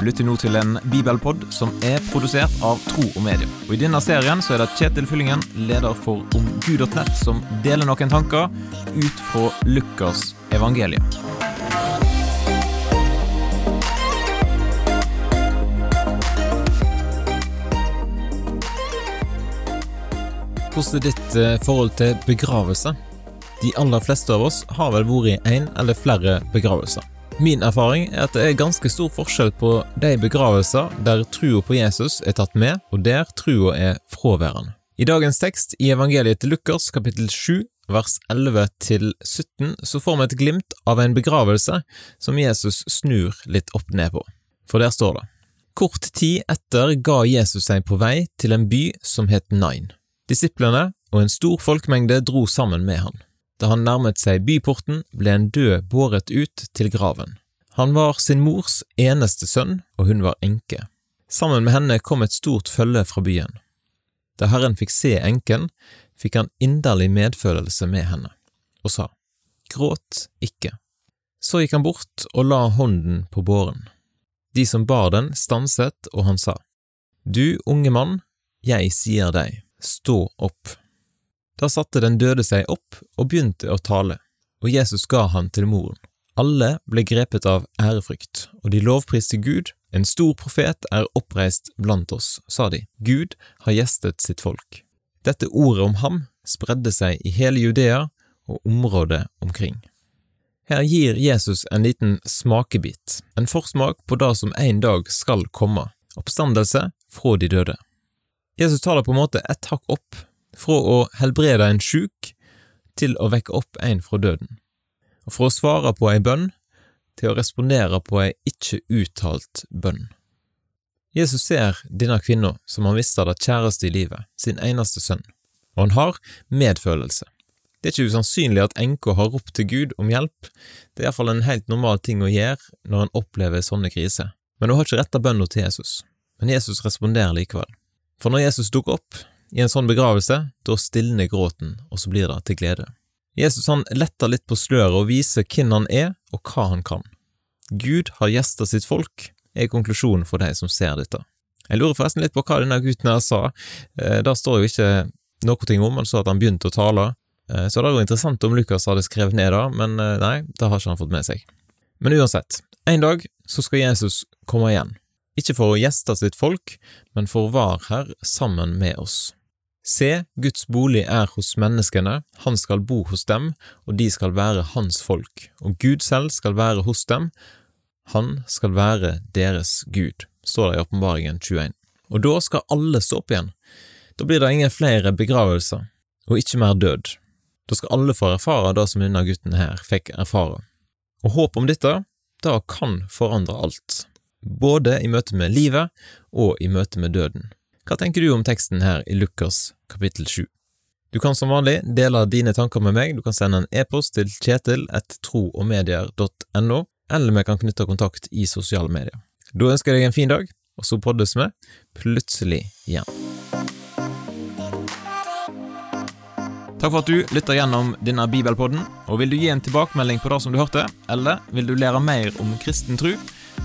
Du lytter nå til en bibelpod som er produsert av Tro og Medie. Og I denne serien så er det Kjetil Fyllingen, leder for omgud.nett, som deler noen tanker ut fra Lukas evangelium. Hvordan er ditt eh, forhold til begravelse? De aller fleste av oss har vel vært i en eller flere begravelser. Min erfaring er at det er ganske stor forskjell på de begravelser der trua på Jesus er tatt med, og der trua er fraværende. I dagens tekst i evangeliet til Lukas kapittel 7 vers 11 til 17 så får vi et glimt av en begravelse som Jesus snur litt opp ned på. For der står det Kort tid etter ga Jesus seg på vei til en by som het Nain. Disiplene og en stor folkemengde dro sammen med han. Da han nærmet seg byporten, ble en død båret ut til graven. Han var sin mors eneste sønn, og hun var enke. Sammen med henne kom et stort følge fra byen. Da Herren fikk se enken, fikk han inderlig medfølelse med henne, og sa, Gråt ikke. Så gikk han bort og la hånden på båren. De som bar den, stanset, og han sa, Du unge mann, jeg sier deg, stå opp. Da satte den døde seg opp og begynte å tale, og Jesus ga han til moren. Alle ble grepet av ærefrykt, og de lovpriste Gud. En stor profet er oppreist blant oss, sa de. Gud har gjestet sitt folk. Dette ordet om ham spredde seg i hele Judea og området omkring. Her gir Jesus en liten smakebit, en forsmak på det som en dag skal komme, oppstandelse fra de døde. Jesus tar det på en måte et hakk opp fra å helbrede en sjuk til å vekke opp en fra døden, og fra å svare på ei bønn til å respondere på ei ikke uttalt bønn. Jesus ser denne kvinna som han visste hadde kjæreste i livet, sin eneste sønn, og han har medfølelse. Det er ikke usannsynlig at enka har ropt til Gud om hjelp, det er iallfall en helt normal ting å gjøre når en opplever sånne kriser, men hun har ikke retta bønna til Jesus. Men Jesus responderer likevel. For når Jesus dukker opp, i en sånn begravelse, da stilner gråten, og så blir det til glede. Jesus han letter litt på sløret og viser hvem han er, og hva han kan. Gud har gjesta sitt folk, er konklusjonen for de som ser dette. Jeg lurer forresten litt på hva denne gutten her sa, eh, det står jo ikke noe om, han sa at han begynte å tale, eh, så det er jo interessant om Lukas hadde skrevet ned det, men eh, nei, det har ikke han fått med seg. Men uansett, en dag så skal Jesus komme igjen, ikke for å gjeste sitt folk, men for å være her sammen med oss. Se, Guds bolig er hos menneskene, han skal bo hos dem, og de skal være hans folk, og Gud selv skal være hos dem, han skal være deres Gud, står det i Åpenbaringen 21. Og da skal alle stå opp igjen. Da blir det ingen flere begravelser, og ikke mer død. Da skal alle få erfare det som denne gutten her fikk erfare. Og håp om dette, da kan forandre alt, både i møte med livet og i møte med døden. Hva tenker du om teksten her i Lukas kapittel 7? Du kan som vanlig dele dine tanker med meg, du kan sende en e-post til kjetil.troogmedier.no, eller vi kan knytte kontakt i sosiale medier. Da ønsker jeg deg en fin dag, og så poddes vi plutselig igjen. Takk for at du lytter gjennom denne bibelpodden, og vil du gi en tilbakemelding på det som du hørte, eller vil du lære mer om kristen tro,